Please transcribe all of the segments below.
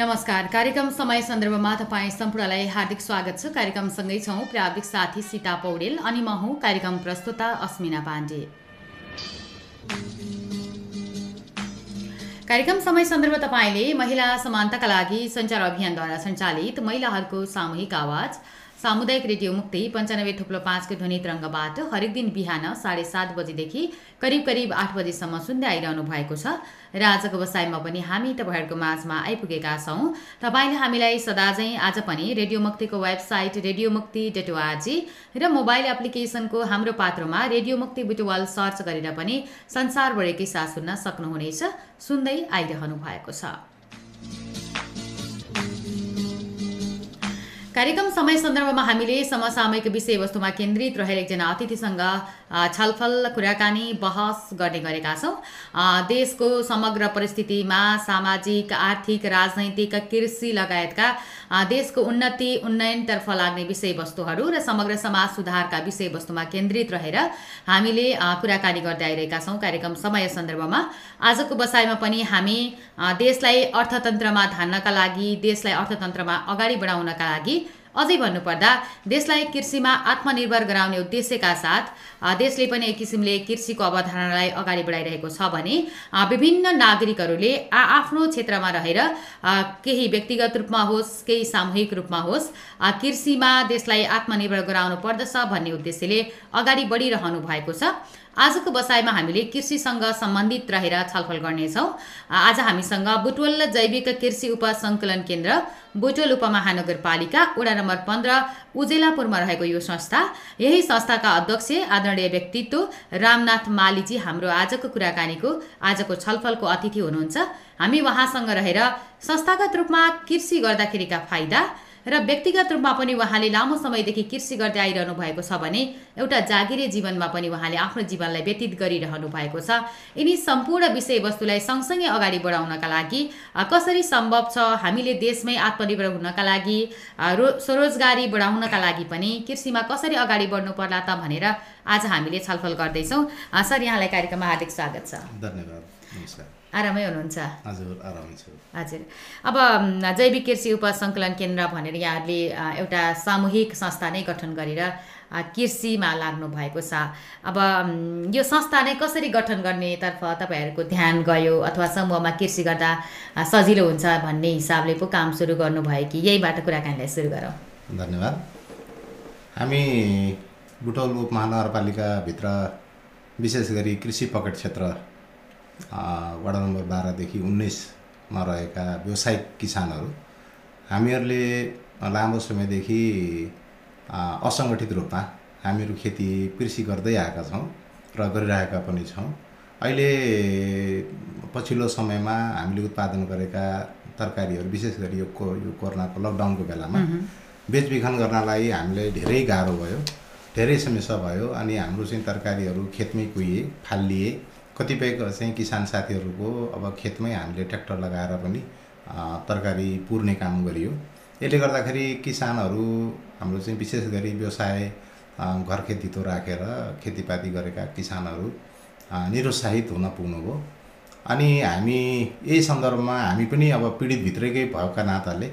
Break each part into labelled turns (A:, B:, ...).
A: नमस्कार। कार्यक्रम समय सन्दर्भमा तपाईँ सम्पूर्णलाई हार्दिक स्वागत छ। कार्यक्रमसँगै छौँ प्राविधिक साथी सीता पौडेल अनि म हुँ कार्यक्रम प्रस्तुता अस्मिना पाण्डे। कार्यक्रम समय सन्दर्भ तपाईँले महिला समानताका लागि सञ्चार अभियानद्वारा सञ्चालित महिलाहरूको सामूहिक आवाज सामुदायिक रेडियो मुक्ति पन्चानब्बे थुप्लो पाँचको ध्वनि तरङ्गबाट हरेक दिन बिहान साढे सात बजीदेखि करिब करिब आठ बजीसम्म सुन्दै आइरहनु भएको छ। र आजको व्यवसायमा पनि हामी तपाईँहरूको माझमा आइपुगेका छौँ। तपाईँले हामीलाई सदाझै आज पनि रेडियो मुक्तिको वेबसाइट रेडियो मुक्ति डट र मोबाइल एप्लिकेसनको हाम्रो पात्रमा रेडियो मुक्ति बुटवाल सर्च गरेर पनि संसारभरिकै साथ सुन्न सक्नुहुनेछ। सुन्दै आइरहनु भएको छ। कार्यक्रम समय सन्दर्भमा हामीले समसामयिक विषयवस्तुमा केन्द्रित रहेर एकजना अतिथिसँग छलफल कुराकानी बहस गर्ने गरेका छौँ। देशको समग्र परिस्थितिमा सामाजिक आर्थिक राजनैतिक कृषि लगायतका देशको उन्नति उन्नयनतर्फ लाग्ने विषयवस्तुहरू र समग्र समाज सुधारका विषयवस्तुमा केन्द्रित रहेर हामीले कुराकानी गर्दै आइरहेका छौँ कार्यक्रम समय सन्दर्भमा। आजको बसाइमा पनि हामी देशलाई अर्थतन्त्रमा धान्नका लागि देशलाई अर्थतन्त्रमा अगाडि बढाउनका लागि अझै भन्नुपर्दा देशलाई कृषिमा आत्मनिर्भर गराउने उद्देश्यका साथ देशले पनि एक किसिमले कृषिको अवधारणालाई अगाडि बढाइरहेको छ भने विभिन्न नागरिकहरूले आ आफ्नो क्षेत्रमा रहेर केही व्यक्तिगत रूपमा होस् केही सामूहिक रूपमा होस् कृषिमा देशलाई आत्मनिर्भर गराउनु पर्दछ भन्ने उद्देश्यले अगाडि बढिरहनु भएको छ। आजको बसाइमा हामीले कृषिसँग सम्बन्धित रहेर छलफल गर्नेछौँ। आज हामीसँग बुटवल जैविक कृषि उपसङ्कलन केन्द्र बुटवल उपमहानगरपालिका वडा नम्बर पन्ध्र उजेलापुरमा रहेको यो संस्था। यही संस्थाका अध्यक्ष आदरणीय व्यक्तित्व रामनाथ मालीजी हाम्रो आजको कुराकानीको आजको छलफलको अतिथि हुनुहुन्छ। हामी उहाँसँग रहेर संस्थागत रूपमा कृषि गर्दाखेरिका फाइदा र व्यक्तिगत रूपमा पनि उहाँले लामो समयदेखि कृषि गर्दै आइरहनु भएको छ भने एउटा जागिरे जीवनमा पनि उहाँले आफ्नो जीवनलाई व्यतीत गरिरहनु भएको छ। यिनी सम्पूर्ण विषयवस्तुलाई सँगसँगै अगाडि बढाउनका लागि कसरी सम्भव छ हामीले देशमै आत्मनिर्भर हुनका लागि रो स्वरोजगारी बढाउनका लागि पनि कृषिमा कसरी अगाडि बढ्नु पर्ला त भनेर आज हामीले छलफल गर्दैछौँ। सर यहाँलाई कार्यक्रममा हार्दिक स्वागत छ।
B: धन्यवाद। नमस्कार।
A: आरामै हुनुहुन्छ।
B: हजुर आरामै छु।
A: हजुर। अब जैविक कृषि उपसङ्कलन केन्द्र भनेर यहाँहरूले एउटा सामूहिक संस्था नै गठन गरेर कृषिमा लाग्नु भएको छ। अब यो संस्था नै कसरी गठन गर्नेतर्फ तपाईँहरूको ध्यान गयो अथवा समूहमा कृषि गर्दा सजिलो हुन्छ भन्ने हिसाबले पो काम सुरु गर्नुभयो कि? यहीबाट कुराकानीलाई सुरु गरौँ।
B: धन्यवाद। हामी बुटौल उपमहानगरपालिकाभित्र विशेष गरी कृषि पकेट क्षेत्र वडा नम्बर बाह्रदेखि उन्नाइसमा रहेका व्यावसायिक किसानहरू हामीहरूले लामो समयदेखि असङ्गठित रूपमा हामीहरू खेती कृषि गर्दै आएका छौँ र गरिरहेका पनि छौँ। अहिले पछिल्लो समयमा हामीले उत्पादन गरेका तरकारीहरू विशेष गरी यो को यो कोरोनाको लकडाउनको बेलामा बेचबिखन गर्नलाई हामीलाई धेरै गाह्रो भयो धेरै समस्या भयो अनि हाम्रो चाहिँ तरकारीहरू खेतमै कुहिए फालिए कतिपय चाहिँ किसान साथीहरूको अब खेतमै हामीले ट्र्याक्टर लगाएर पनि तरकारी पुर्ने काम गरियो। यसले गर्दाखेरि किसानहरू हाम्रो चाहिँ विशेष गरी व्यवसाय घर खेतीतो राखेर खेतीपाती गरेका किसानहरू निरुत्साहित हुन पुग्नुभयो। अनि हामी यही सन्दर्भमा हामी पनि अब पीडितभित्रकै भएका नाताले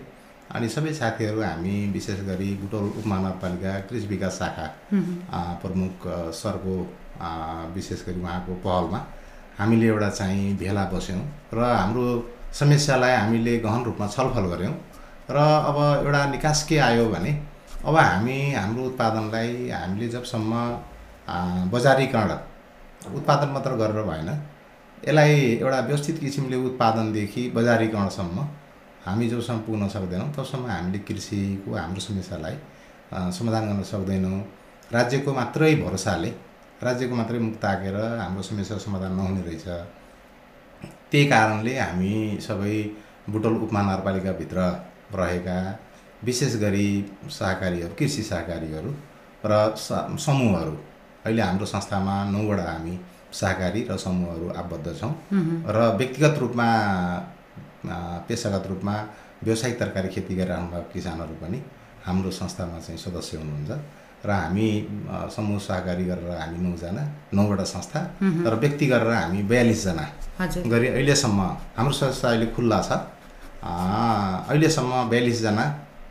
B: अनि सबै साथीहरू हामी विशेष गरी बुटोल उपमहानगरपालिका कृषि विकास शाखा प्रमुख सरको विशेष गरी उहाँको पहलमा। हामीले एउटा चाहिँ भेला बस्यौँ र हाम्रो समस्यालाई हामीले गहन रूपमा छलफल गऱ्यौँ र अब एउटा निकास के आयो भने अब हामी हाम्रो उत्पादनलाई हामीले जबसम्म बजारीकरण उत्पादन मात्र गरेर भएन यसलाई एउटा व्यवस्थित किसिमले उत्पादनदेखि बजारीकरणसम्म हामी जबसम्म पुग्न सक्दैनौँ तबसम्म हामीले कृषिको हाम्रो समस्यालाई समाधान गर्न सक्दैनौँ। राज्यको मात्रै भरोसाले राज्यको मात्रै मुख ताकेर हाम्रो समस्या समाधान नहुने रहेछ। त्यही कारणले हामी सबै बुटोल उपमहानगरपालिकाभित्र रहेका विशेष गरी सहकारीहरू कृषि सहकारीहरू र समूहहरू अहिले हाम्रो संस्थामा नौवटा हामी सहकारी र समूहहरू आबद्ध छौँ। र व्यक्तिगत रूपमा पेसागत रूपमा व्यावसायिक तरकारी खेती गरिरहनुभएका किसानहरू पनि हाम्रो संस्थामा चाहिँ सदस्य हुनुहुन्छ। र हामी समूह सहकारी गरेर हामी नौजना नौवटा संस्था र व्यक्ति गरेर हामी बयालिसजना गरी अहिलेसम्म हाम्रो संस्था अहिले खुल्ला छ। अहिलेसम्म बयालिसजना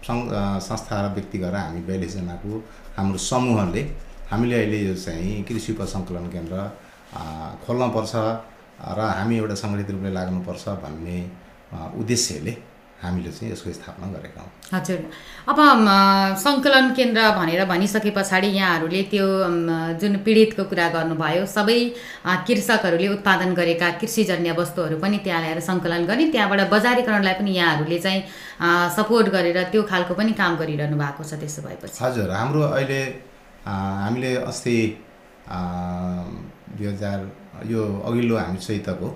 B: सङ्घ संस्था र व्यक्ति गरेर हामी बयालिसजनाको हाम्रो समूहले हामीले अहिले यो चाहिँ कृषि उपसङ्कलन केन्द्र अ, खोल्नुपर्छ र हामी एउटा सङ्गठित रूपले लाग्नुपर्छ भन्ने उद्देश्यले हामीले चाहिँ यसको स्थापना गरेका हौँ।
A: हजुर। अब सङ्कलन केन्द्र भनेर भनिसके पछाडि यहाँहरूले त्यो जुन पीडितको कुरा गर्नुभयो सबै कृषकहरूले उत्पादन गरेका कृषिजन्य वस्तुहरू पनि त्यहाँ ल्याएर सङ्कलन गर्ने त्यहाँबाट बजारीकरणलाई पनि यहाँहरूले चाहिँ सपोर्ट गरेर त्यो खालको पनि काम गरिरहनु भएको छ त्यसो भएपछि।
B: हजुर। हाम्रो अहिले हामीले अस्ति दुई हजार यो अघिल्लो हामी चैतको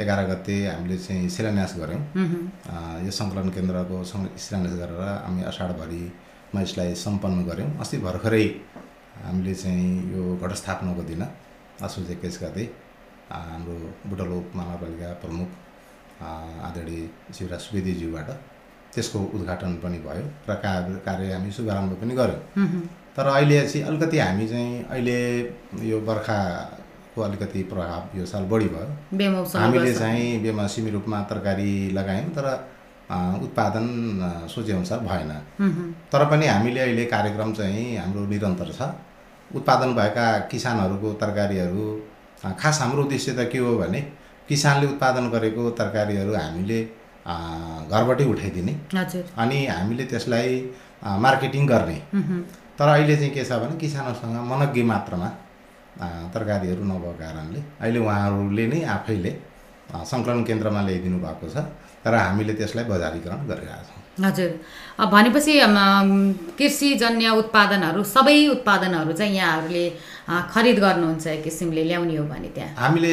B: एघार गते हामीले चाहिँ शिलान्यास गऱ्यौँ। यो सङ्कलन केन्द्रको शिलान्यास गरेर हामी असाढभरिमा यसलाई सम्पन्न गऱ्यौँ। अस्ति भर्खरै हामीले चाहिँ यो घटस्थापनाको दिन असोज एक्काइस गते हाम्रो बुटलो महानगरपालिका प्रमुख आदरणीय शिवराज सुवेदीज्यूबाट त्यसको उद्घाटन पनि भयो। र कार्य कार्य हामी शुभारम्भ पनि गऱ्यौँ। तर अहिले चाहिँ अलिकति हामी चाहिँ अहिले यो बर्खाको अलिकति प्रभाव यो साल बढी भयो। हामीले। चाहिँ बेमौसमी रूपमा तरकारी लगायौँ तर उत्पादन सोचेअनुसार भएन। तर पनि हामीले अहिले कार्यक्रम चाहिँ हाम्रो निरन्तर छ। उत्पादन भएका किसानहरूको तरकारीहरू खास हाम्रो उद्देश्य त के हो भने किसानले उत्पादन गरेको तरकारीहरू हामीले घरबाटै उठाइदिने। अनि हामीले त्यसलाई मार्केटिङ गर्ने। तर अहिले चाहिँ के छ भने किसानहरूसँग मनग्गे मात्रामा तरकारीहरू नभएको कारणले अहिले उहाँहरूले नै आफैले सङ्कलन केन्द्रमा ल्याइदिनु भएको छ र हामीले त्यसलाई बजारीकरण गरिरहेका छौँ।
A: हजुर। भनेपछि कृषिजन्य उत्पादनहरू सबै उत्पादनहरू चाहिँ यहाँहरूले खरिद गर्नुहुन्छ एक किसिमले ल्याउने हो भने त्यहाँ।
B: हामीले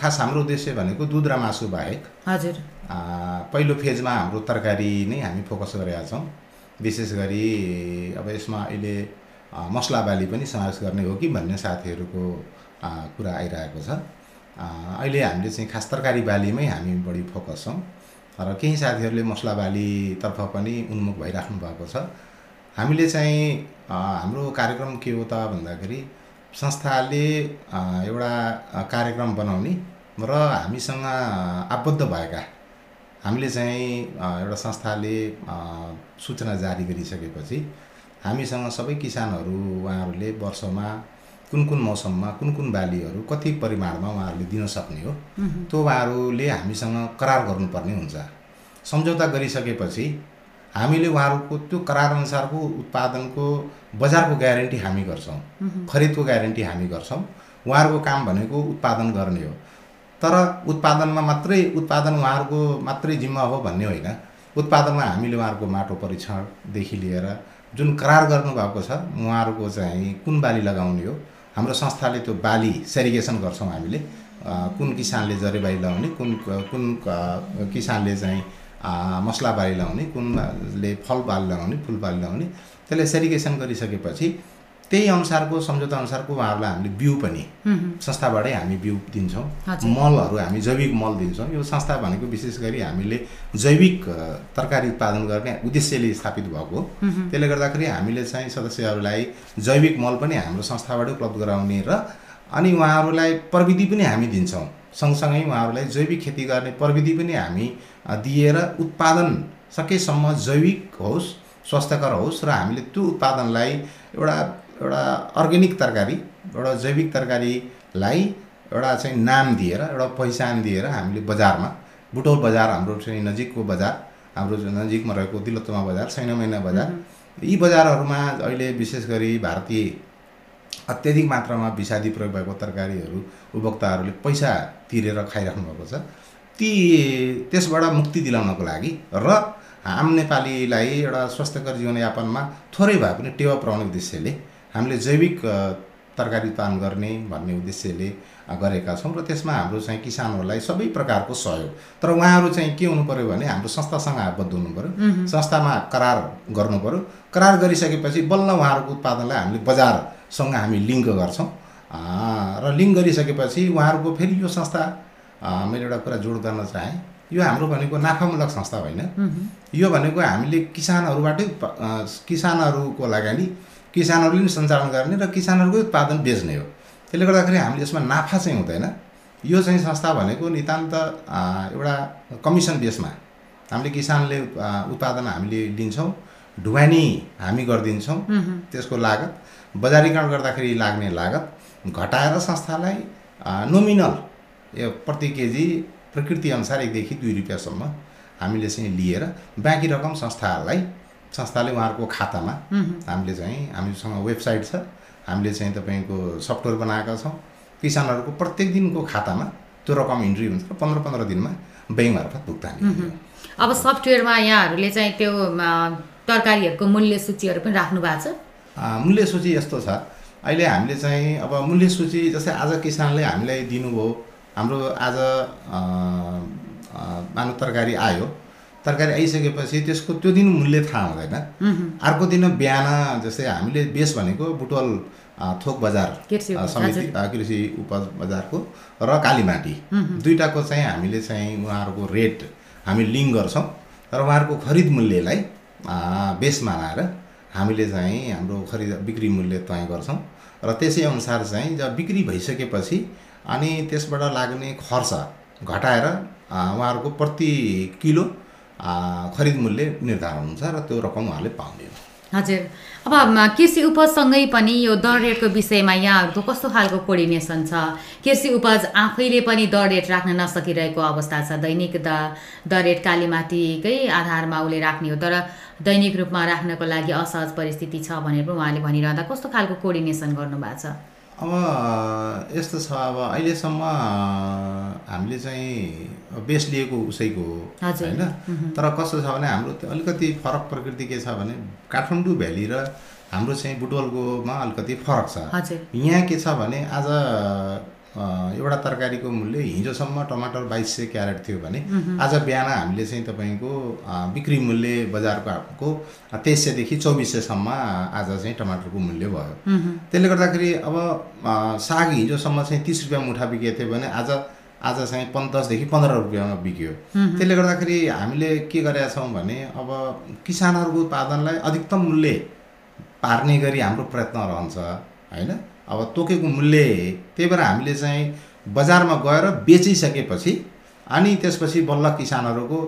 B: खास हाम्रो उद्देश्य भनेको दुध र मासु बाहेक
A: हजुर।
B: पहिलो फेजमा हाम्रो तरकारी नै हामी फोकस गरेका छौँ। विशेष गरी अब यसमा अहिले अ, मसला बाली पनि समावेश गर्ने हो कि भन्ने साथीहरूको कुरा आइरहेको छ। अहिले हामीले चाहिँ खास तरकारी बालीमै हामी बढी फोकस छौँ। र केही साथीहरूले मसला बालीतर्फ पनि उन्मुख भइराख्नु भएको छ। हामीले चाहिँ हाम्रो कार्यक्रम के हो त भन्दाखेरि संस्थाले एउटा कार्यक्रम बनाउने र हामीसँग आबद्ध भएका हामीले चाहिँ एउटा संस्थाले सूचना जारी गरिसकेपछि हामीसँग सबै किसानहरू उहाँहरूले वर्षमा कुन कुन मौसममा कुन कुन बालीहरू कति परिमाणमा उहाँहरूले दिन सक्ने हो त्यो उहाँहरूले हामीसँग करार गर्नुपर्ने हुन्छ। सम्झौता गरिसकेपछि हामीले उहाँहरूको त्यो करारअनुसारको उत्पादनको बजारको ग्यारेन्टी हामी गर्छौँ। खरिदको ग्यारेन्टी हामी गर्छौँ। उहाँहरूको काम भनेको उत्पादन गर्ने हो। तर उत्पादनमा मात्रै उत्पादन उहाँहरूको मात्रै जिम्मा हो भन्ने होइन। उत्पादनमा हामीले उहाँहरूको माटो परीक्षणदेखि लिएर जुन करार गर्नुभएको छ उहाँहरूको चाहिँ कुन बाली लगाउने हो? हाम्रो संस्थाले त्यो बाली सेरिगेसन गर्छौँ हामीले। कुन किसानले जरेबाली लगाउने कुन कुन किसानले चाहिँ मसला बाली लगाउने कुनले फल बाली लगाउने फुल बाली लगाउने त्यसलाई सेरिगेसन गरिसकेपछि त्यही अनुसारको सम्झौता अनुसारको उहाँहरूलाई हामीले बिउ पनि संस्थाबाटै हामी बिउ दिन्छौँ। मलहरू हामी जैविक मल दिन्छौँ। यो संस्था भनेको विशेष गरी हामीले जैविक तरकारी उत्पादन गर्ने उद्देश्यले स्थापित भएको हो। त्यसले गर्दाखेरि हामीले चाहिँ सदस्यहरूलाई जैविक मल पनि हाम्रो संस्थाबाट उपलब्ध गराउने र अनि उहाँहरूलाई प्रविधि पनि हामी दिन्छौँ। सँगसँगै उहाँहरूलाई जैविक खेती गर्ने प्रविधि पनि हामी दिएर उत्पादन सकेसम्म जैविक होस् स्वस्थकर होस् र हामीले त्यो उत्पादनलाई एउटा एउटा अर्ग्यानिक तरकारी एउटा जैविक तरकारीलाई एउटा चाहिँ नाम दिएर एउटा पहिचान दिएर हामीले बजारमा बुटौल बजार हाम्रो चाहिँ नजिकको बजार हाम्रो नजिकमा रहेको तिलोत्तमा बजार छैन महिना बजार यी बजारहरूमा अहिले विशेष गरी भारतीय अत्याधिक मात्रामा विषादी प्रयोग भएको तरकारीहरू उपभोक्ताहरूले पैसा तिरेर खाइराख्नु भएको छ। ती त्यसबाट मुक्ति दिलाउनको लागि र आम नेपालीलाई एउटा स्वस्थकर जीवनयापनमा थोरै भए पनि टेवा पुऱ्याउने उद्देश्यले हामीले जैविक तरकारी उत्पादन गर्ने भन्ने उद्देश्यले गरेका छौँ र त्यसमा हाम्रो चाहिँ किसानहरूलाई सबै प्रकारको सहयोग। तर उहाँहरू चाहिँ के हुनु पऱ्यो भने हाम्रो संस्थासँग आबद्ध हुनु पऱ्यो संस्थामा करार गर्नु पऱ्यो करार गरिसकेपछि बल्ल उहाँहरूको उत्पादनलाई हामीले बजारसँग हामी लिङ्क गर्छौँ। र लिङ्क गरिसकेपछि उहाँहरूको फेरि यो संस्था मैले एउटा कुरा जोड गर्न चाहेँ। यो हाम्रो भनेको नाफामूलक संस्था होइन। यो भनेको हामीले किसानहरूबाटै किसानहरूको लागि किसानहरूले नि सञ्चालन गर्ने र किसानहरूकै उत्पादन बेच्ने हो। त्यसले गर्दाखेरि हामीले यसमा नाफा चाहिँ हुँदैन। यो चाहिँ संस्था भनेको नितान्त एउटा कमिसन बेसमा हामीले किसानले उत्पादन हामीले लिन्छौँ ढुवानी हामी गरिदिन्छौँ त्यसको लागत बजारीकरण गर्दाखेरि लाग्ने लागत घटाएर संस्थालाई नोमिनल यो प्रति केजी प्रकृति अनुसार एकदेखि दुई रुपियाँसम्म हामीले चाहिँ लिएर बाँकी रकम संस्थाहरूलाई संस्थाले उहाँहरूको खातामा। हामीले चाहिँ हामीसँग वेबसाइट छ। हामीले चाहिँ तपाईँको सफ्टवेयर बनाएका छौँ। किसानहरूको प्रत्येक दिनको खातामा त्यो रकम इन्ट्री हुन्छ र पन्ध्र पन्ध्र दिनमा ब्याङ्क मार्फत भुक्तानी।
A: अब सफ्टवेयरमा यहाँहरूले चाहिँ त्यो तरकारीहरूको मूल्य सूचीहरू पनि राख्नु भएको छ?
B: मूल्य सूची यस्तो छ। अहिले हामीले चाहिँ अब मूल्य सूची जस्तै आज किसानले हामीलाई दिनुभयो। हाम्रो आज मानव तरकारी आयो। तरकारी आइसकेपछि त्यसको त्यो दिन मूल्य थाहा हुँदैन। अर्को दिन बिहान जस्तै हामीले बेस भनेको बुटवल थोक बजार समिति कृषि उपज बजारको र कालीमाटी दुईवटाको चाहिँ हामीले चाहिँ उहाँहरूको रेट हामी लिङ्क गर्छौँ र उहाँहरूको खरिद मूल्यलाई बेस मानाएर हामीले चाहिँ हाम्रो खरिद बिक्री मूल्य तय गर्छौँ र त्यसै अनुसार चाहिँ जब बिक्री भइसकेपछि अनि त्यसबाट लाग्ने खर्च घटाएर उहाँहरूको प्रति किलो खरिद मूल्य निर्धारण हुन्छ र त्यो रकम उहाँले पाउने हो
A: हजुर अब कृषि उपजसँगै पनि यो दर रेटको विषयमा यहाँहरूको कस्तो खालको कोर्डिनेसन छ कृषि उपज आफैले पनि दर रेट राख्न नसकिरहेको अवस्था छ दैनिक द दर रेट कालीमाटीकै आधारमा उसले राख्ने हो तर दैनिक रूपमा राख्नको लागि असहज परिस्थिति छ भनेर उहाँले भनिरहँदा कस्तो खालको कोर्डिनेसन गर्नुभएको छ
B: अब यस्तो छ अब अहिलेसम्म हामीले चाहिँ बेस लिएको उसैको हो। होइन? तर कस्तो छ भने हाम्रो त्यो अलिकति फरक प्रकृति के छ भने काठमाडौँ भ्याली र हाम्रो चाहिँ बुटवलकोमा अलिकति फरक छ। यहाँ के छ भने आज एउटा तरकारीको मूल्य हिजोसम्म टमाटर बाइस सय क्यारेट थियो भने आज बिहान हामीले चाहिँ तपाईँको बिक्री मूल्य बजारको तेइस सयदेखि चौबिस सयसम्म आज चाहिँ टमाटरको मूल्य भयो। त्यसले गर्दाखेरि अब साग हिजोसम्म चाहिँ तिस रुपियाँ मुठा बिकेको थियो भने आज आज चाहिँ पन् दसदेखि पन्ध्र रुपियाँमा बिक्यो। त्यसले गर्दाखेरि हामीले के गरेका छौँ भने अब किसानहरूको उत्पादनलाई अधिकतम मूल्य पार्ने गरी हाम्रो प्रयत्न रहन्छ होइन? अब तोकेको मूल्य त्यही भएर हामीले चाहिँ बजारमा गएर बेचिसकेपछि अनि त्यसपछि बल्ल किसानहरूको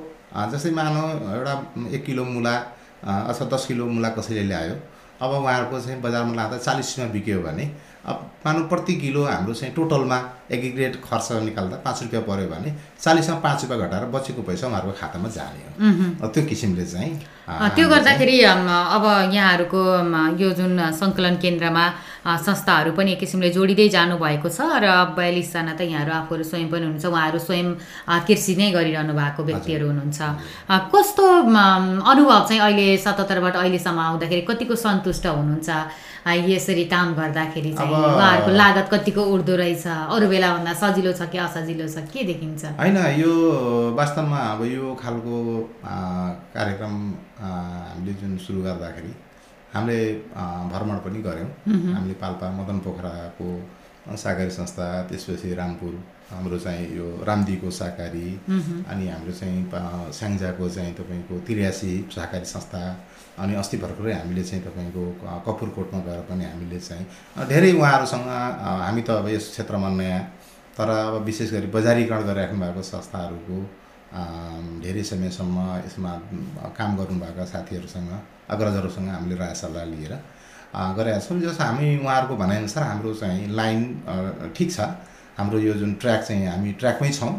B: जस्तै मानौ एउटा एक किलो मुला अथवा दस किलो मुला कसैले ल्यायो। अब उहाँहरूको चाहिँ बजारमा लाँदा चालिसमा बिक्यो भने अब मानौ प्रति किलो हाम्रो चाहिँ टोटलमा एग्रिग्रेट खर्च निकाल्दा पाँच रुपियाँ पऱ्यो भने चालिसमा पाँच रुपियाँ घटाएर बचेको पैसा उहाँहरूको खातामा जाने हो। त्यो किसिमले चाहिँ
A: त्यो गर्दाखेरि अब यहाँहरूको यो जुन सङ्कलन केन्द्रमा संस्थाहरू पनि एक किसिमले जोडिँदै जानुभएको छ र बयालिसजना त यहाँहरू आफूहरू स्वयं पनि हुनुहुन्छ उहाँहरू स्वयं कृषि नै गरिरहनु भएको व्यक्तिहरू हुनुहुन्छ। कस्तो अनुभव चाहिँ अहिले सतहत्तरबाट अहिलेसम्म आउँदाखेरि कतिको सन्तुष्ट हुनुहुन्छ? यसरी काम गर्दाखेरि चाहिँ उहाँहरूको लागत कतिको उठ्दो रहेछ? अरू बेलाभन्दा सजिलो छ कि असजिलो छ? के देखिन्छ?
B: होइन यो वास्तवमा अब यो खालको कार्यक्रम हामीले जुन सुरु गर्दाखेरि हामीले भ्रमण पनि गऱ्यौँ। हामीले पाल्पा मदन पोखराको सहकारी संस्था त्यसपछि रामपुर हाम्रो चाहिँ यो रामदीको सहकारी अनि हाम्रो चाहिँ स्याङ्जाको चाहिँ तपाईँको त्रियासी सहकारी संस्था अनि अस्ति भर्खरै हामीले चाहिँ तपाईँको कपुरकोटमा गएर पनि हामीले चाहिँ धेरै उहाँहरूसँग हामी त अब यस क्षेत्रमा नयाँ तर अब विशेष गरी बजारीकरण गरिराख्नु भएको संस्थाहरूको धेरै समयसम्म यसमा काम गर्नुभएका साथीहरूसँग अग्रजहरूसँग हामीले राय सल्लाह लिएर गरेका छौँ। जस हामी उहाँहरूको भनाइअनुसार हाम्रो चाहिँ लाइन ठिक छ। हाम्रो यो जुन ट्र्याक चाहिँ हामी ट्र्याकमै छौँ।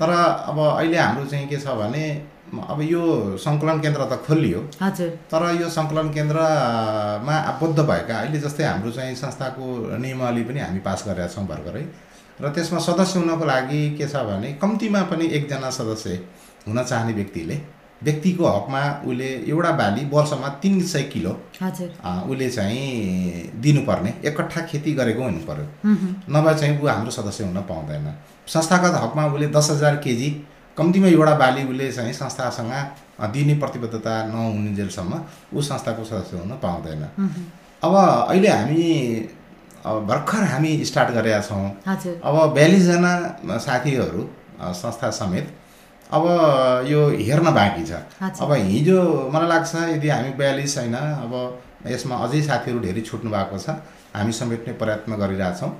B: तर अब अहिले हाम्रो चाहिँ के छ भने अब यो सङ्कलन केन्द्र त खोलियो।
A: हजुर।
B: तर यो सङ्कलन केन्द्रमा आबद्ध भएका अहिले जस्तै हाम्रो चाहिँ संस्थाको नियमावली पनि हामी पास गरेका छौँ भर्खरै। र त्यसमा सदस्य हुनको लागि के छ भने कम्तीमा पनि एकजना सदस्य हुन चाहने व्यक्तिले व्यक्तिको हकमा उसले एउटा बाली वर्षमा तिन सय किलो उसले चाहिँ दिनुपर्ने एकट्ठा खेती गरेको हुनु पर्यो नभए चाहिँ ऊ हाम्रो सदस्य हुन पाउँदैन। संस्थागत हकमा उसले दस हजार केजी कम्तीमा एउटा बाली उसले चाहिँ संस्थासँग दिने प्रतिबद्धता नहुनेजेलसम्म ऊ संस्थाको सदस्य हुन पाउँदैन। अब अहिले हामी अब भर्खर हामी स्टार्ट गरेका छौँ। अब बयालिसजना साथीहरू संस्था समेत अब यो हेर्न बाँकी छ। अब हिजो मलाई लाग्छ यदि हामी बयालिस होइन अब यसमा अझै साथीहरू धेरै छुट्नु भएको छ हामी समेट्ने प्रयत्न गरिरहेछौँ।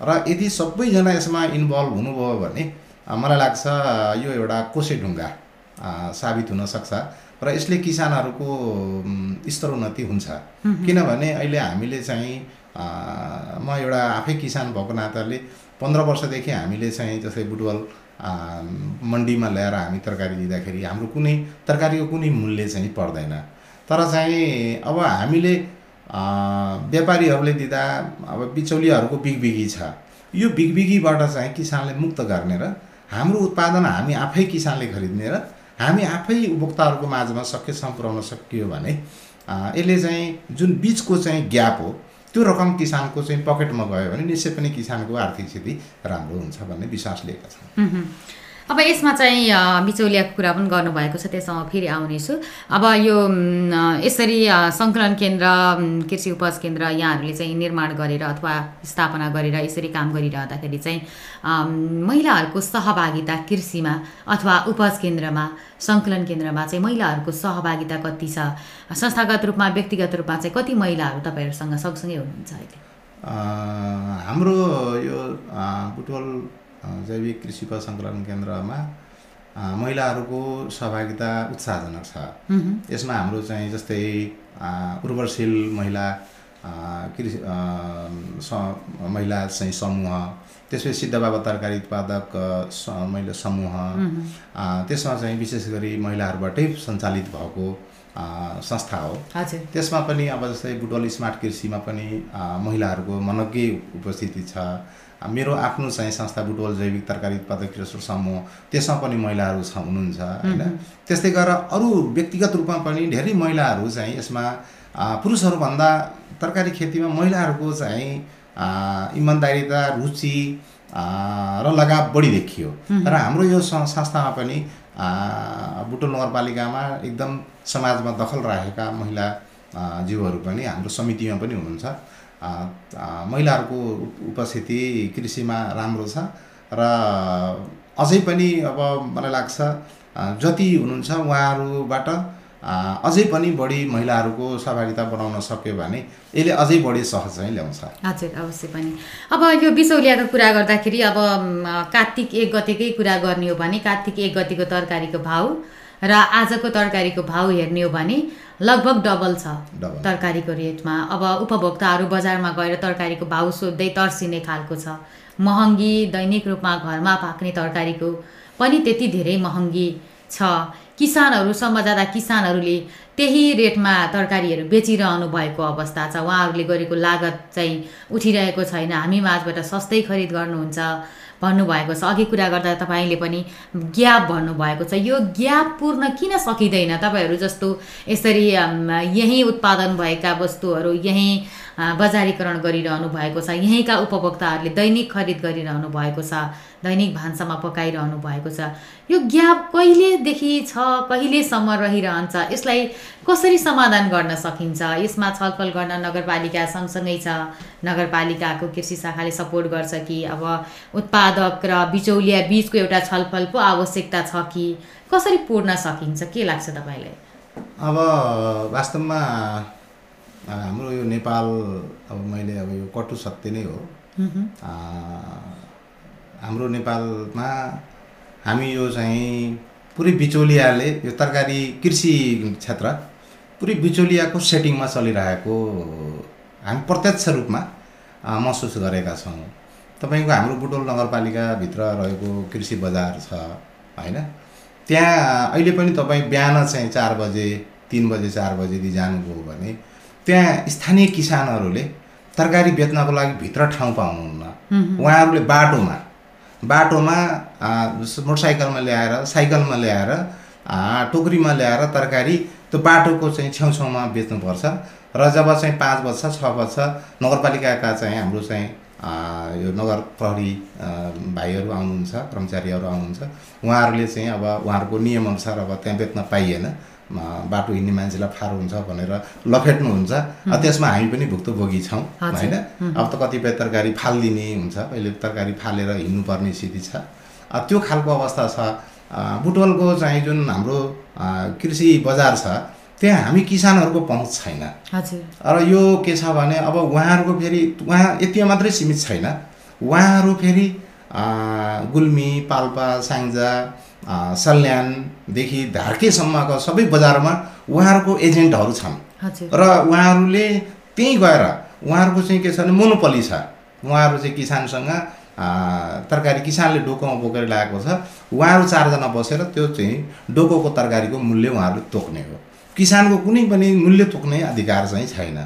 B: र यदि सबैजना यसमा इन्भल्भ हुनुभयो भने मलाई लाग्छ यो एउटा कोसे ढुङ्गा साबित हुन सक्छ। र यसले किसानहरूको स्तरोन्नति हुन्छ। किनभने अहिले हामीले चाहिँ म एउटा आफै किसान भएको नाताले पन्ध्र वर्षदेखि हामीले चाहिँ जस्तै बुटवल मन्डीमा ल्याएर हामी तरकारी दिँदाखेरि हाम्रो कुनै तरकारीको कुनै मूल्य चाहिँ पर्दैन। तर चाहिँ अब हामीले व्यापारीहरूले दिँदा अब बिचौलियाहरूको बिगबिगी छ। यो बिगबिगीबाट चाहिँ किसानले मुक्त गर्ने र हाम्रो उत्पादन हामी आफै किसानले खरिद्ने र हामी आफै उपभोक्ताहरूको माझमा सकेसम्म पुर्याउन सकियो भने यसले चाहिँ जुन बिचको चाहिँ ग्याप हो त्यो रकम किसानको चाहिँ पकेटमा गयो भने निश्चय पनि किसानको आर्थिक स्थिति राम्रो हुन्छ भन्ने विश्वास लिएका छौँ
A: मह्म। अब यसमा चाहिँ बिचौलियाको कुरा पनि गर्नुभएको छ त्यसमा फेरि आउनेछु। अब यो यसरी सङ्कलन केन्द्र कृषि उपज केन्द्र यहाँहरूले चाहिँ निर्माण गरेर अथवा स्थापना गरेर यसरी काम गरिरहँदाखेरि चाहिँ महिलाहरूको सहभागिता कृषिमा अथवा उपज केन्द्रमा सङ्कलन केन्द्रमा चाहिँ महिलाहरूको सहभागिता कति छ? संस्थागत रूपमा व्यक्तिगत रूपमा चाहिँ कति महिलाहरू तपाईँहरूसँग सँगसँगै हुनुहुन्छ अहिले?
B: हाम्रो यो बुटवल जैविक कृषि सङ्कलन केन्द्रमा महिलाहरूको सहभागिता उत्साहजनक छ। यसमा हाम्रो चाहिँ जस्तै उर्वरशील महिला कृषि स महिला चाहिँ समूह त्यसपछि सिद्धबाबा तरकारी उत्पादक महिला समूह त्यसमा चाहिँ विशेष गरी महिलाहरूबाटै सञ्चालित भएको संस्था हो। त्यसमा पनि अब जस्तै बुटवल स्मार्ट कृषिमा पनि महिलाहरूको मनग्गै उपस्थिति छ। मेरो आफ्नो चाहिँ संस्था बुटवल जैविक तरकारी उत्पादक कृषक समूह त्यसमा पनि महिलाहरू छ हुनुहुन्छ होइन? त्यस्तै गरेर अरू व्यक्तिगत रूपमा पनि धेरै महिलाहरू चाहिँ यसमा पुरुषहरूभन्दा तरकारी खेतीमा महिलाहरूको चाहिँ इमान्दारिता रुचि र लगाव बढी देखियो। र हाम्रो यो संस्थामा पनि बुटोल नगरपालिकामा एकदम समाजमा दखल राखेका महिला जीवहरू पनि हाम्रो समितिमा पनि हुनुहुन्छ। महिलाहरूको उप- उपस्थिति कृषिमा राम्रो छ र अझै पनि अब मलाई लाग्छ जति हुनुहुन्छ उहाँहरूबाट अझै पनि बढी महिलाहरूको सहभागिता बढाउन सक्यो भने यसले अझै बढी सहज चाहिँ ल्याउँछ।
A: हजुर अवश्य पनि। अब यो बिचौलियाको कुरा गर्दाखेरि अब कार्तिक एक गतेकै कुरा गर्ने हो भने कार्तिक एक गतिको तरकारीको भाउ र आजको तरकारीको भाउ हेर्ने हो भने लगभग डबल छ तरकारीको रेटमा। अब उपभोक्ताहरू बजारमा गएर तरकारीको भाउ सोध्दै तर्सिने खालको छ। महँगी दैनिक रूपमा घरमा पाक्ने तरकारीको पनि त्यति धेरै महँगी छ। किसानहरूसम्म जाँदा किसानहरूले त्यही रेटमा तरकारीहरू बेचिरहनु भएको अवस्था छ। उहाँहरूले गरेको लागत चाहिँ उठिरहेको छैन। हामी माझबाट सस्तै खरिद गर्नुहुन्छ। भन्नुभएको छ। अघि कुरा गर्दा तपाईँले पनि ग्याप भन्नुभएको छ। यो ग्याप पूर्ण किन सकिँदैन? तपाईँहरू जस्तो यसरी यहीँ उत्पादन भएका वस्तुहरू यहीँ बजारीकरण गरिरहनु भएको छ। यहीँका उपभोक्ताहरूले दैनिक खरिद गरिरहनु भएको छ दैनिक भान्सामा पकाइरहनु भएको छ। यो ग्याप कहिलेदेखि छ कहिलेसम्म रहिरहन्छ यसलाई कसरी समाधान गर्न सकिन्छ? यसमा छलफल गर्न नगरपालिका सँगसँगै छ। नगरपालिकाको कृषि शाखाले सपोर्ट गर्छ कि? अब उत्पादक र बिचौलिया बिचको एउटा छलफल पो आवश्यकता छ कि? कसरी पूर्ण सकिन्छ? के लाग्छ तपाईँलाई?
B: अब वास्तवमा हाम्रो यो नेपाल अब मैले अब यो कटु सत्य नै हो। हाम्रो नेपालमा हामी यो चाहिँ पुरै बिचौलियाले यो तरकारी कृषि क्षेत्र पुरै बिचौलियाको सेटिङमा चलिरहेको हामी प्रत्यक्ष रूपमा महसुस गरेका छौँ। तपाईँको हाम्रो बुटोल नगरपालिकाभित्र रहेको कृषि बजार छ होइन? त्यहाँ अहिले पनि तपाईँ बिहान चाहिँ चार बजे तिन बजे चार बजेदेखि जानुभयो भने त्यहाँ स्थानीय किसानहरूले तरकारी बेच्नको लागि भित्र ठाउँ पाउनुहुन्न। उहाँहरूले बाटोमा बाटोमा मोटरसाइकलमा ल्याएर साइकलमा ल्याएर टोकरीमा ल्याएर तरकारी त्यो बाटोको चाहिँ छेउछाउमा बेच्नुपर्छ। र जब चाहिँ पाँच बज्छ छ बज्छ नगरपालिकाका चाहिँ हाम्रो चाहिँ यो नगर प्रहरी भाइहरू आउनुहुन्छ कर्मचारीहरू आउनुहुन्छ उहाँहरूले चाहिँ अब उहाँहरूको नियमअनुसार अब त्यहाँ बेच्न पाइएन। बाटो हिँड्ने मान्छेलाई फारो हुन्छ भनेर लखेट्नुहुन्छ अब त्यसमा हामी पनि भुक्तभोगी छौँ। होइन? अब त कतिपय तरकारी फालिदिने हुन्छ अहिले तरकारी फालेर हिँड्नुपर्ने स्थिति छ। त्यो खालको अवस्था छ। बुटवलको चाहिँ जुन हाम्रो कृषि बजार छ त्यहाँ हामी किसानहरूको पहुँच छैन। र यो के छ भने अब उहाँहरूको फेरि उहाँ यति मात्रै सीमित छैन। उहाँहरू फेरि गुल्मी पाल्पा स्याङ्जा अ, सल्यानदेखि धार्केसम्मका सबै बजारमा उहाँहरूको एजेन्टहरू छन्। र उहाँहरूले त्यहीँ गएर उहाँहरूको चाहिँ के छ भने मोनोपली छ। उहाँहरू चाहिँ किसानसँग तरकारी किसानले डोकोमा बोकेर ल्याएको छ। उहाँहरू चारजना बसेर त्यो चाहिँ डोकोको तरकारीको मूल्य उहाँहरूले तोक्ने हो। किसानको कुनै पनि मूल्य तोक्ने अधिकार चाहिँ छैन।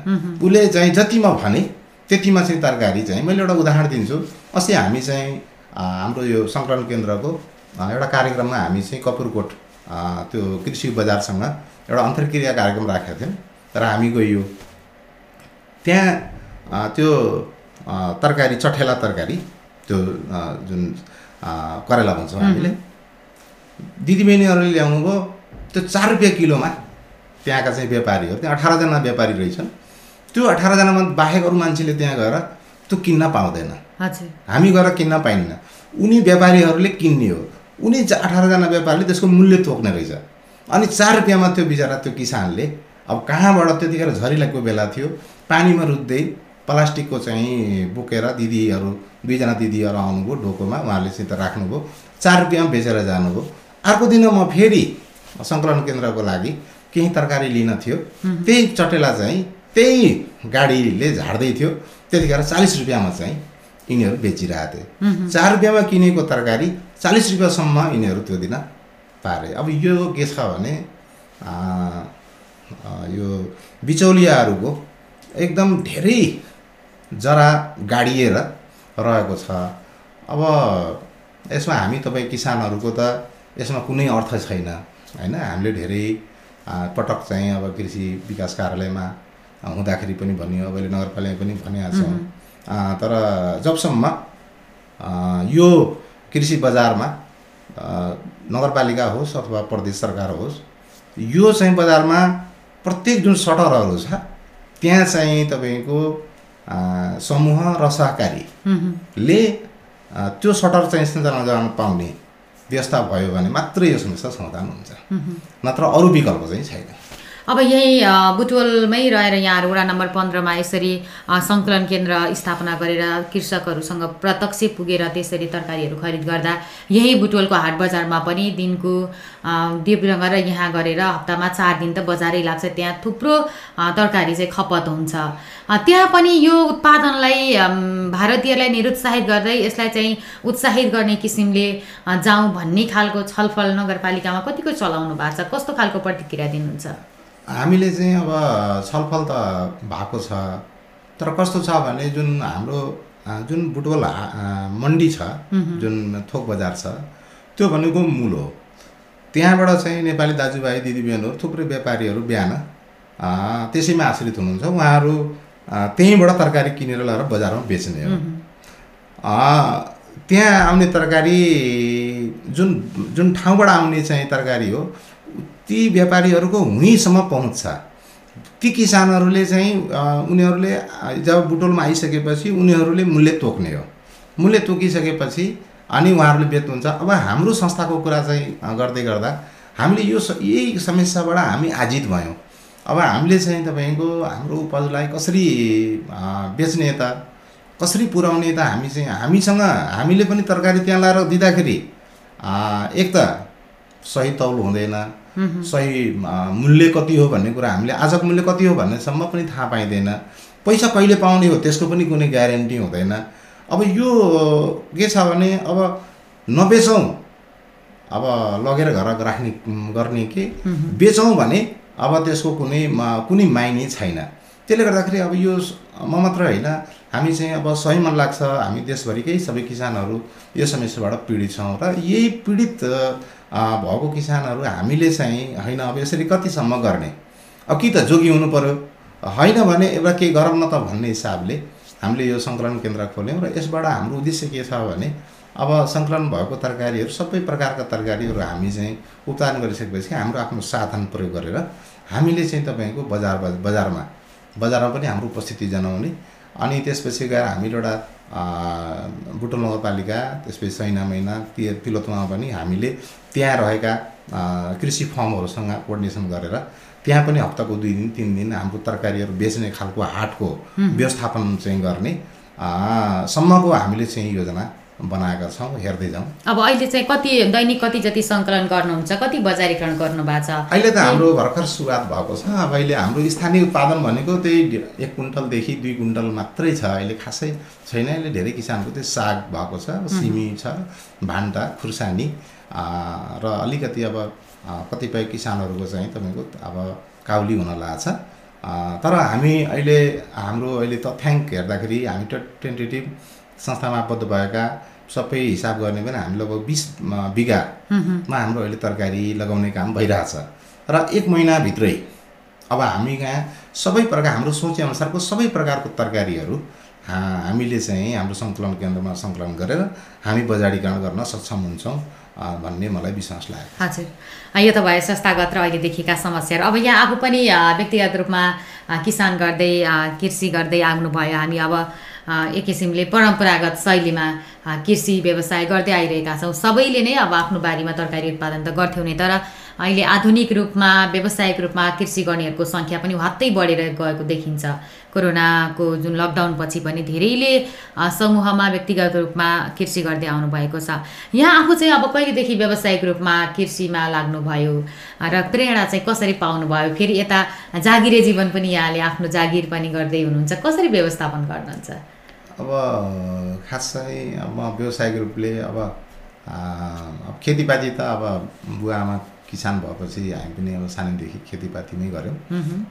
B: उसले चाहिँ जतिमा भने त्यतिमा चाहिँ तरकारी चाहिँ मैले एउटा उदाहरण दिन्छु। अस्ति हामी चाहिँ हाम्रो यो सङ्कलन केन्द्रको एउटा कार्यक्रममा हामी चाहिँ कपुरकोट त्यो कृषि बजारसँग एउटा अन्तर्क्रिया कार्यक्रम राखेका थियौँ। र हामी गइयो त्यहाँ त्यो तरकारी चठेला तरकारी त्यो जुन करेला भन्छौँ हामीले दिदीबहिनीहरूले ल्याउनु भयो त्यो चार रुपियाँ किलोमा त्यहाँका चाहिँ व्यापारीहरू त्यहाँ अठारजना व्यापारी रहेछन्। त्यो अठारजनामा बाहेक अरू मान्छेले त्यहाँ गएर त्यो किन्न पाउँदैन। हामी गएर किन्न पाइन्न। उनी व्यापारीहरूले किन्ने हो। उनी अठारजना व्यापारीले त्यसको मूल्य तोक्ने रहेछ। अनि चार रुपियाँमा त्यो बिचरा त्यो किसानले अब कहाँबाट त्यतिखेर झरी लागेको बेला थियो पानीमा रुच्दै प्लास्टिकको चाहिँ बोकेर दिदीहरू दुईजना दिदीहरू आउनुभयो ढोकोमा उहाँहरूले सित राख्नुभयो। चार रुपियाँमा बेचेर जानुभयो। अर्को दिन म फेरि सङ्कलन केन्द्रको लागि केही तरकारी लिन थियो। त्यही चटेला चाहिँ त्यही गाडीले झार्दै थियो। त्यतिखेर चालिस रुपियाँमा चाहिँ यिनीहरू बेचिरहेको थिए चार रुपियाँमा किनेको तरकारी चालिस रुपियाँसम्म यिनीहरू त्यो दिन पारे। अब यो के छ भने यो बिचौलियाहरूको एकदम धेरै जरा गाडिएर रहेको छ। अब यसमा हामी तपाईँ किसानहरूको त यसमा कुनै अर्थ छैन होइन? हामीले धेरै पटक चाहिँ अब कृषि विकास कार्यालयमा हुँदाखेरि पनि भनियो अब अहिले नगरपालिका पनि भनिरहेको छौँ। आ, तर जबसम्म यो कृषि बजारमा नगरपालिका होस् अथवा प्रदेश सरकार होस् यो चाहिँ बजारमा प्रत्येक जुन सटरहरू छ त्यहाँ चाहिँ तपाईँको समूह र सहकारीले त्यो सटर चाहिँ सञ्चालन गर्न पाउने व्यवस्था भयो भने मात्रै यो समस्या समाधान हुन्छ। नत्र अरू विकल्प चाहिँ छैन।
A: अब यही बुटवलमै रहेर यहाँहरू वडा नम्बर पन्ध्रमा यसरी सङ्कलन केन्द्र स्थापना गरेर कृषकहरूसँग प्रत्यक्ष पुगेर त्यसरी तरकारीहरू खरिद गर्दा यही बुटवलको हाट बजारमा पनि दिनको डिब्रुङ र यहाँ गरेर हप्तामा चार दिन त बजारै लाग्छ। त्यहाँ थुप्रो तरकारी चाहिँ खपत हुन्छ। त्यहाँ पनि यो उत्पादनलाई भारतीयलाई निरुत्साहित गर्दै यसलाई चाहिँ उत्साहित गर्ने किसिमले जाउँ भन्ने खालको छलफल नगरपालिकामा कतिको चलाउनु भएको छ? कस्तो खालको प्रतिक्रिया दिनुहुन्छ?
B: हामीले चाहिँ अब छलफल त भएको छ तर कस्तो छ भने जुन हाम्रो जुन बुटवल मन्डी छ जुन थोक बजार छ त्यो भनेको मूल हो। त्यहाँबाट चाहिँ नेपाली दाजुभाइ दिदीबहिनीहरू थुप्रै व्यापारीहरू बिहान त्यसैमा आश्रित हुनुहुन्छ। उहाँहरू त्यहीँबाट तरकारी किनेर लगेर बजारमा बेच्ने हो। त्यहाँ आउने तरकारी जुन जुन ठाउँबाट आउने चाहिँ तरकारी हो ती व्यापारीहरूको हुँहीसम्म पहुँच छ ती किसानहरूले चाहिँ उनीहरूले जब बुटोलमा आइसकेपछि उनीहरूले मूल्य तोक्ने हो। मूल्य तोकिसकेपछि अनि उहाँहरूले बेच्नुहुन्छ अब हाम्रो संस्थाको कुरा चाहिँ गर्दै गर्दा हामीले यो यही समस्याबाट हामी आजित भयौँ। अब हामीले चाहिँ तपाईँको हाम्रो उपजलाई कसरी बेच्ने त कसरी पुर्याउने त हामी चाहिँ हामीसँग हामीले पनि तरकारी त्यहाँ लाएर दिँदाखेरि एक त सही तौल हुँदैन। सही मूल्य कति हो भन्ने कुरा हामीले आजको मूल्य कति हो भन्नेसम्म पनि थाहा पाइँदैन। पैसा कहिले पाउने हो त्यसको पनि कुनै ग्यारेन्टी हुँदैन। अब यो के छ भने अब नबेचौँ। अब लगेर घर राख्ने गर्ने कि बेचौँ भने अब त्यसको कुनै कुनै माइने छैन। त्यसले गर्दाखेरि अब यो म मात्र होइन हामी चाहिँ अब सही मन लाग्छ हामी देशभरिकै सबै किसानहरू यो समस्याबाट पीडित छौँ। र यही पीडित भएको किसानहरू हामीले चाहिँ होइन अब यसरी कतिसम्म गर्ने? अब कि त जोगी हुनु पऱ्यो होइन भने एउटा केही गरौँ न त भन्ने हिसाबले हामीले यो सङ्कलन केन्द्र खोल्यौँ र यसबाट हाम्रो उद्देश्य के छ भने अब सङ्कलन भएको तरकारीहरू सबै प्रकारका तरकारीहरू हामी चाहिँ उत्पादन गरिसकेपछि हाम्रो आफ्नो साधन प्रयोग गरेर हामीले चाहिँ तपाईँको बजार बजारमा बजारमा पनि हाम्रो उपस्थिति जनाउने अनि त्यसपछि गएर हामीले एउटा बुटोल नगरपालिका त्यसपछि सैना महिना ति तिलोत्तमा पनि हामीले त्यहाँ रहेका कृषि फर्महरूसँग कोर्डिनेसन गरेर त्यहाँ पनि हप्ताको दुई दिन तिन दिन हाम्रो तरकारीहरू बेच्ने खालको हाटको व्यवस्थापन चाहिँ गर्ने सम्मको हामीले चाहिँ योजना बनाएका छौँ हेर्दै जाउँ
A: अब अहिले चाहिँ कति दैनिक कति जति सङ्कलन गर्नुहुन्छ कति बजारीकरण गर्नु भएको छ?
B: अहिले त हाम्रो भर्खर सुरुवात भएको छ। अब अहिले हाम्रो स्थानीय उत्पादन भनेको त्यही एक कुइन्टलदेखि दुई कुइन्टल मात्रै छ। अहिले खासै छैन। अहिले धेरै किसानको चाहिँ साग भएको छ सिमी छ भान्टा खुर्सानी र अलिकति अब कतिपय किसानहरूको चाहिँ तपाईँको अब काउली हुन लाग्छ तर हामी अहिले हाम्रो अहिले तथ्याङ्क हेर्दाखेरि हामी टेन्टेटिभ संस्थामा आबद्ध भएका सबै हिसाब गर्ने पनि हामी लगभग बिस बिघामा हाम्रो अहिले तरकारी लगाउने काम भइरहेछ। र एक महिनाभित्रै अब हामी कहाँ सबै प्रकार हाम्रो सोचेअनुसारको सबै प्रकारको तरकारीहरू हामीले चाहिँ हाम्रो सङ्कलन केन्द्रमा सङ्कलन गरेर हामी बजारीकरण गर्न सक्षम हुन्छौँ भन्ने मलाई विश्वास लाग्यो।
A: हजुर। यो त भयो संस्थागत र अहिले देखिएका समस्याहरू अब यहाँ आफू पनि व्यक्तिगत रूपमा किसान गर्दै कृषि गर्दै आउनुभयो। हामी अब एक किसिमले परम्परागत शैलीमा कृषि व्यवसाय गर्दै आइरहेका छौँ। सबैले नै अब आफ्नो बारीमा तरकारी उत्पादन त गर्थ्यौँ नै तर अहिले आधुनिक रूपमा व्यावसायिक रूपमा कृषि गर्नेहरूको सङ्ख्या पनि हत्तै बढेर गएको देखिन्छ। कोरोनाको जुन लकडाउन पछि पनि धेरैले समूहमा व्यक्तिगत रूपमा कृषि गर्दै आउनुभएको छ। यहाँ आफू चाहिँ अब कहिलेदेखि व्यावसायिक रूपमा कृषिमा लाग्नुभयो र प्रेरणा चाहिँ कसरी पाउनुभयो? फेरि यता जागिरे जीवन पनि यहाँले आफ्नो जागिर पनि गर्दै हुनुहुन्छ। कसरी व्यवस्थापन गर्नुहुन्छ?
B: अब खास चाहिँ अब म व्यावसायिक रूपले अब अब खेतीपाती त अब बुवा आमा किसान भएपछि हामी पनि अब सानैदेखि खेतीपातीमै गऱ्यौँ।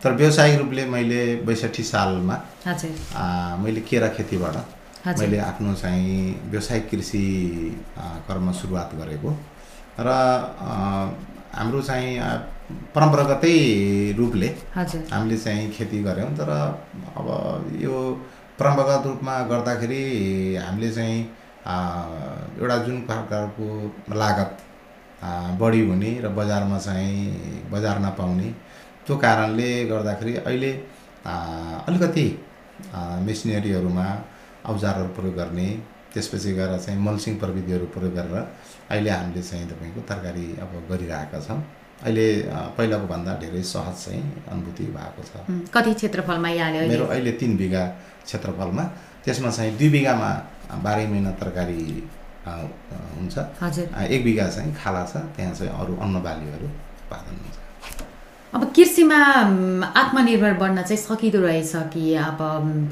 B: तर व्यावसायिक रूपले मैले बैसठी सालमा मैले केरा खेतीबाट मैले आफ्नो चाहिँ व्यावसायिक कृषि कर्म सुरुवात गरेको। र हाम्रो चाहिँ परम्परागतै रूपले हामीले चाहिँ खेती गऱ्यौँ। तर अब यो परम्परागत रूपमा गर्दाखेरि हामीले चाहिँ एउटा जुन प्रकारको लागत बढी हुने र बजारमा चाहिँ बजार नपाउने त्यो कारणले गर्दाखेरि अहिले अलिकति मेसिनरीहरूमा औजारहरू प्रयोग गर्ने त्यसपछि गएर चाहिँ मल्सिङ प्रविधिहरू प्रयोग गरेर अहिले हामीले चाहिँ तपाईँको तरकारी अब गरिरहेका छौँ। अहिले पहिलाको भन्दा धेरै सहज चाहिँ अनुभूति भएको छ।
A: कति क्षेत्रफलमा यहाँले अहिले?
B: मेरो अहिले तिन बिघा क्षेत्रफलमा त्यसमा चाहिँ दुई बिघामा बाह्रै महिना तरकारी हुन्छ। एक बिघा चाहिँ खाला छ त्यहाँ चाहिँ अरू अन्न बालीहरू उत्पादन हुन्छ।
A: अब कृषिमा आत्मनिर्भर बन्न चाहिँ सकिँदो रहेछ कि अब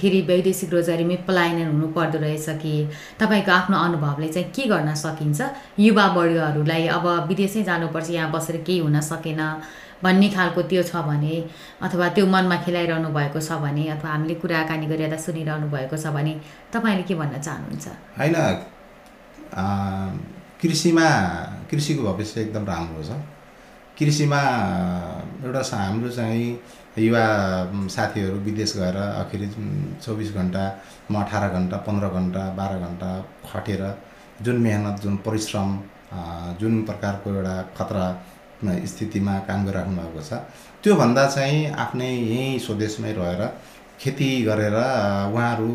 A: फेरि वैदेशिक रोजगारीमै पलायन हुनु पर्दो रहेछ कि? तपाईँको आफ्नो अनुभवले चाहिँ के गर्न सकिन्छ? युवा वर्गहरूलाई अब विदेशै जानुपर्छ यहाँ बसेर केही हुन सकेन भन्ने खालको त्यो छ भने अथवा त्यो मनमा खेलाइरहनु भएको छ भने अथवा हामीले कुराकानी गरिरहँदा सुनिरहनु भएको छ भने तपाईँले के भन्न चाहनुहुन्छ?
B: होइन कृषिमा कृषिको भविष्य एकदम राम्रो छ। कृषिमा एउटा हाम्रो चाहिँ युवा साथीहरू विदेश गएर आखिरी चौबिस घन्टा म अठार घन्टा पन्ध्र घन्टा बाह्र घन्टा खटेर जुन मेहनत जुन परिश्रम जुन प्रकारको एउटा खतरा स्थितिमा काम गरिराख्नु भएको छ त्योभन्दा चाहिँ आफ्नै यहीँ स्वदेशमै रहेर खेती गरेर उहाँहरू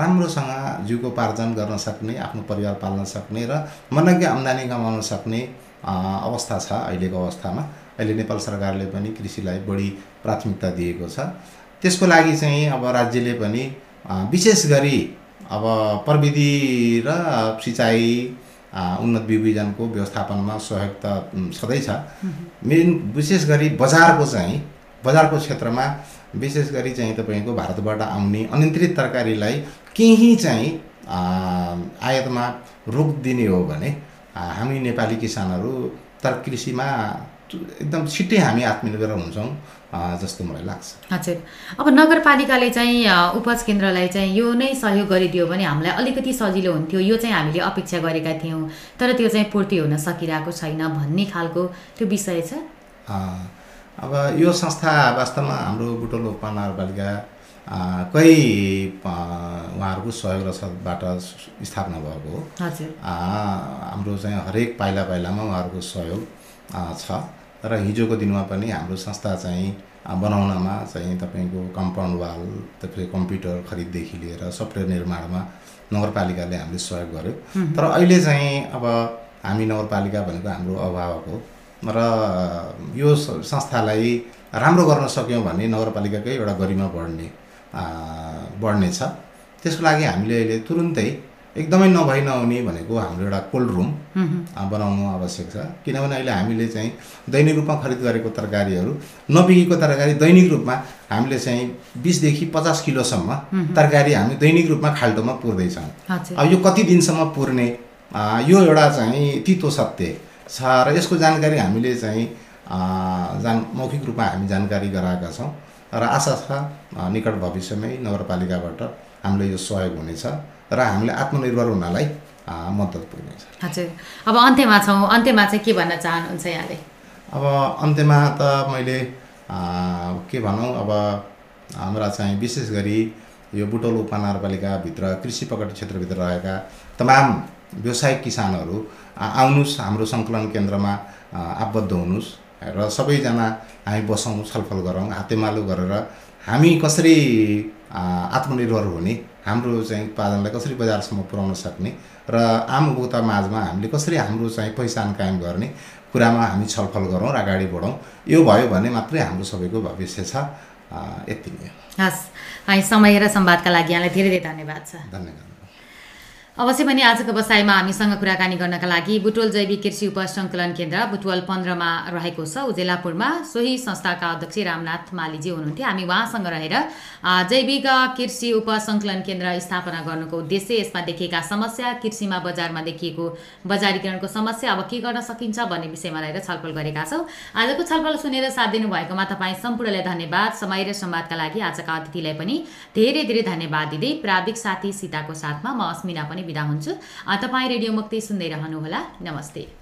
B: राम्रोसँग जीविकोपार्जन गर्न सक्ने आफ्नो परिवार पाल्न सक्ने र मनज्ञ आम्दानी कमाउन सक्ने अवस्था छ अहिलेको अवस्थामा। अहिले नेपाल सरकारले पनि कृषिलाई बढी प्राथमिकता दिएको छ। त्यसको लागि चाहिँ अब राज्यले पनि विशेष गरी अब प्रविधि र सिँचाइ उन्नत बिउबिजनको व्यवस्थापनमा सहयोग त उम्, छँदैछ मेन विशेष गरी बजारको चाहिँ बजारको क्षेत्रमा विशेष गरी चाहिँ तपाईँको भारतबाट आउने अनियन्त्रित तरकारीलाई केही चाहिँ आयातमा रोक दिने हो भने हामी नेपाली किसानहरू तर कृषिमा एकदम छिट्टै हामी आत्मनिर्भर हुन्छौँ जस्तो मलाई लाग्छ।
A: हजुर। अब नगरपालिकाले चाहिँ उपज केन्द्रलाई चाहिँ यो नै सहयोग गरिदियो भने हामीलाई अलिकति सजिलो हुन्थ्यो। यो चाहिँ हामीले अपेक्षा गरेका थियौँ तर त्यो चाहिँ पूर्ति हुन सकिरहेको छैन भन्ने खालको त्यो विषय छ।
B: अब यो संस्था वास्तवमा हाम्रो बुटोल उपमहानगरपालिका अ, कै उहाँहरूको सहयोग रसदबाट स्थापना भएको हो। हाम्रो चाहिँ हरेक पाइला पाइलामा उहाँहरूको सहयोग छ। र हिजोको दिनमा पनि हाम्रो संस्था चाहिँ बनाउनमा चाहिँ तपाईँको कम्पाउन्ड वाल त्यसपछि कम्प्युटर खरिददेखि लिएर सफ्टवेयर निर्माणमा नगरपालिकाले हामीले सहयोग गर्यो। तर अहिले चाहिँ अब हामी नगरपालिका भनेको हाम्रो अभावक हो। र यो संस्थालाई राम्रो गर्न सक्यौँ भने नगरपालिकाकै एउटा गरिमा बढ्ने बढ्नेछ। त्यसको लागि हामीले अहिले तुरुन्तै एकदमै नभई नहुने भनेको हाम्रो एउटा कोल्ड रुम बनाउनु आवश्यक छ। किनभने अहिले हामीले चाहिँ दैनिक रूपमा खरिद गरेको तरकारीहरू नबिकेको तरकारी दैनिक रूपमा हामीले चाहिँ बिसदेखि पचास किलोसम्म तरकारी हामी दैनिक रूपमा खाल्टोमा पुर्दैछौँ। अब यो कति दिनसम्म पुर्ने यो एउटा चाहिँ तितो सत्य छ र यसको जानकारी हामीले चाहिँ जान मौखिक रूपमा हामी जानकारी गराएका छौँ। र आशा छ निकट भविष्यमै नगरपालिकाबाट हामीलाई यो सहयोग हुनेछ र हामीले आत्मनिर्भर हुनलाई मद्दत पुग्नेछ।
A: हजुर। अब अन्त्यमा छौँ। अन्त्यमा चाहिँ के भन्न चाहनुहुन्छ यहाँले?
B: अब अन्त्यमा त मैले के भनौँ अब हाम्रा चाहिँ विशेष गरी यो बुटोल उपमहानगरपालिकाभित्र कृषि पकड क्षेत्रभित्र रहेका तमाम व्यावसायिक किसानहरू आउनुहोस् हाम्रो सङ्कलन केन्द्रमा आबद्ध हुनुहोस् र सबैजना हामी बसौँ छलफल गरौँ हातेमालो गरेर हामी कसरी आत्मनिर्भर हुने हाम्रो चाहिँ उत्पादनलाई कसरी बजारसम्म पुर्याउन सक्ने र आम उपभोक्ता माझमा हामीले कसरी हाम्रो चाहिँ पहिचान कायम गर्ने कुरामा हामी छलफल गरौँ र अगाडि बढौँ यो भयो भने मात्रै हाम्रो सबैको भविष्य छ। यति नै
A: हस् है समय र संवादका लागि यहाँलाई धेरै धेरै धन्यवाद छ।
B: धन्यवाद।
A: अवश्य पनि आजको बसाइमा हामीसँग कुराकानी गर्नका लागि बुटोल जैविक कृषि उपसङ्कलन केन्द्र बुटवल पन्ध्रमा रहेको छ उजेलापुरमा। सोही संस्थाका अध्यक्ष रामनाथ मालीजी हुनुहुन्थ्यो। हामी उहाँसँग रहेर जैविक कृषि उपसङ्कलन केन्द्र स्थापना गर्नुको उद्देश्य यसमा देखिएका समस्या कृषिमा बजारमा देखिएको बजारीकरणको समस्या अब के गर्न सकिन्छ भन्ने विषयमा रहेर छलफल गरेका छौँ। आजको छलफल सुनेर साथ दिनुभएकोमा तपाईँ सम्पूर्णलाई धन्यवाद। समय र संवादका लागि आजका अतिथिलाई पनि धेरै धेरै धन्यवाद दिँदै प्राविधिक साथी सीताको साथमा म अस्मिना पनि बिदा हुन्छु। तपाईँ रेडियो मुक्ति सुन्दै रहनुहोला। नमस्ते।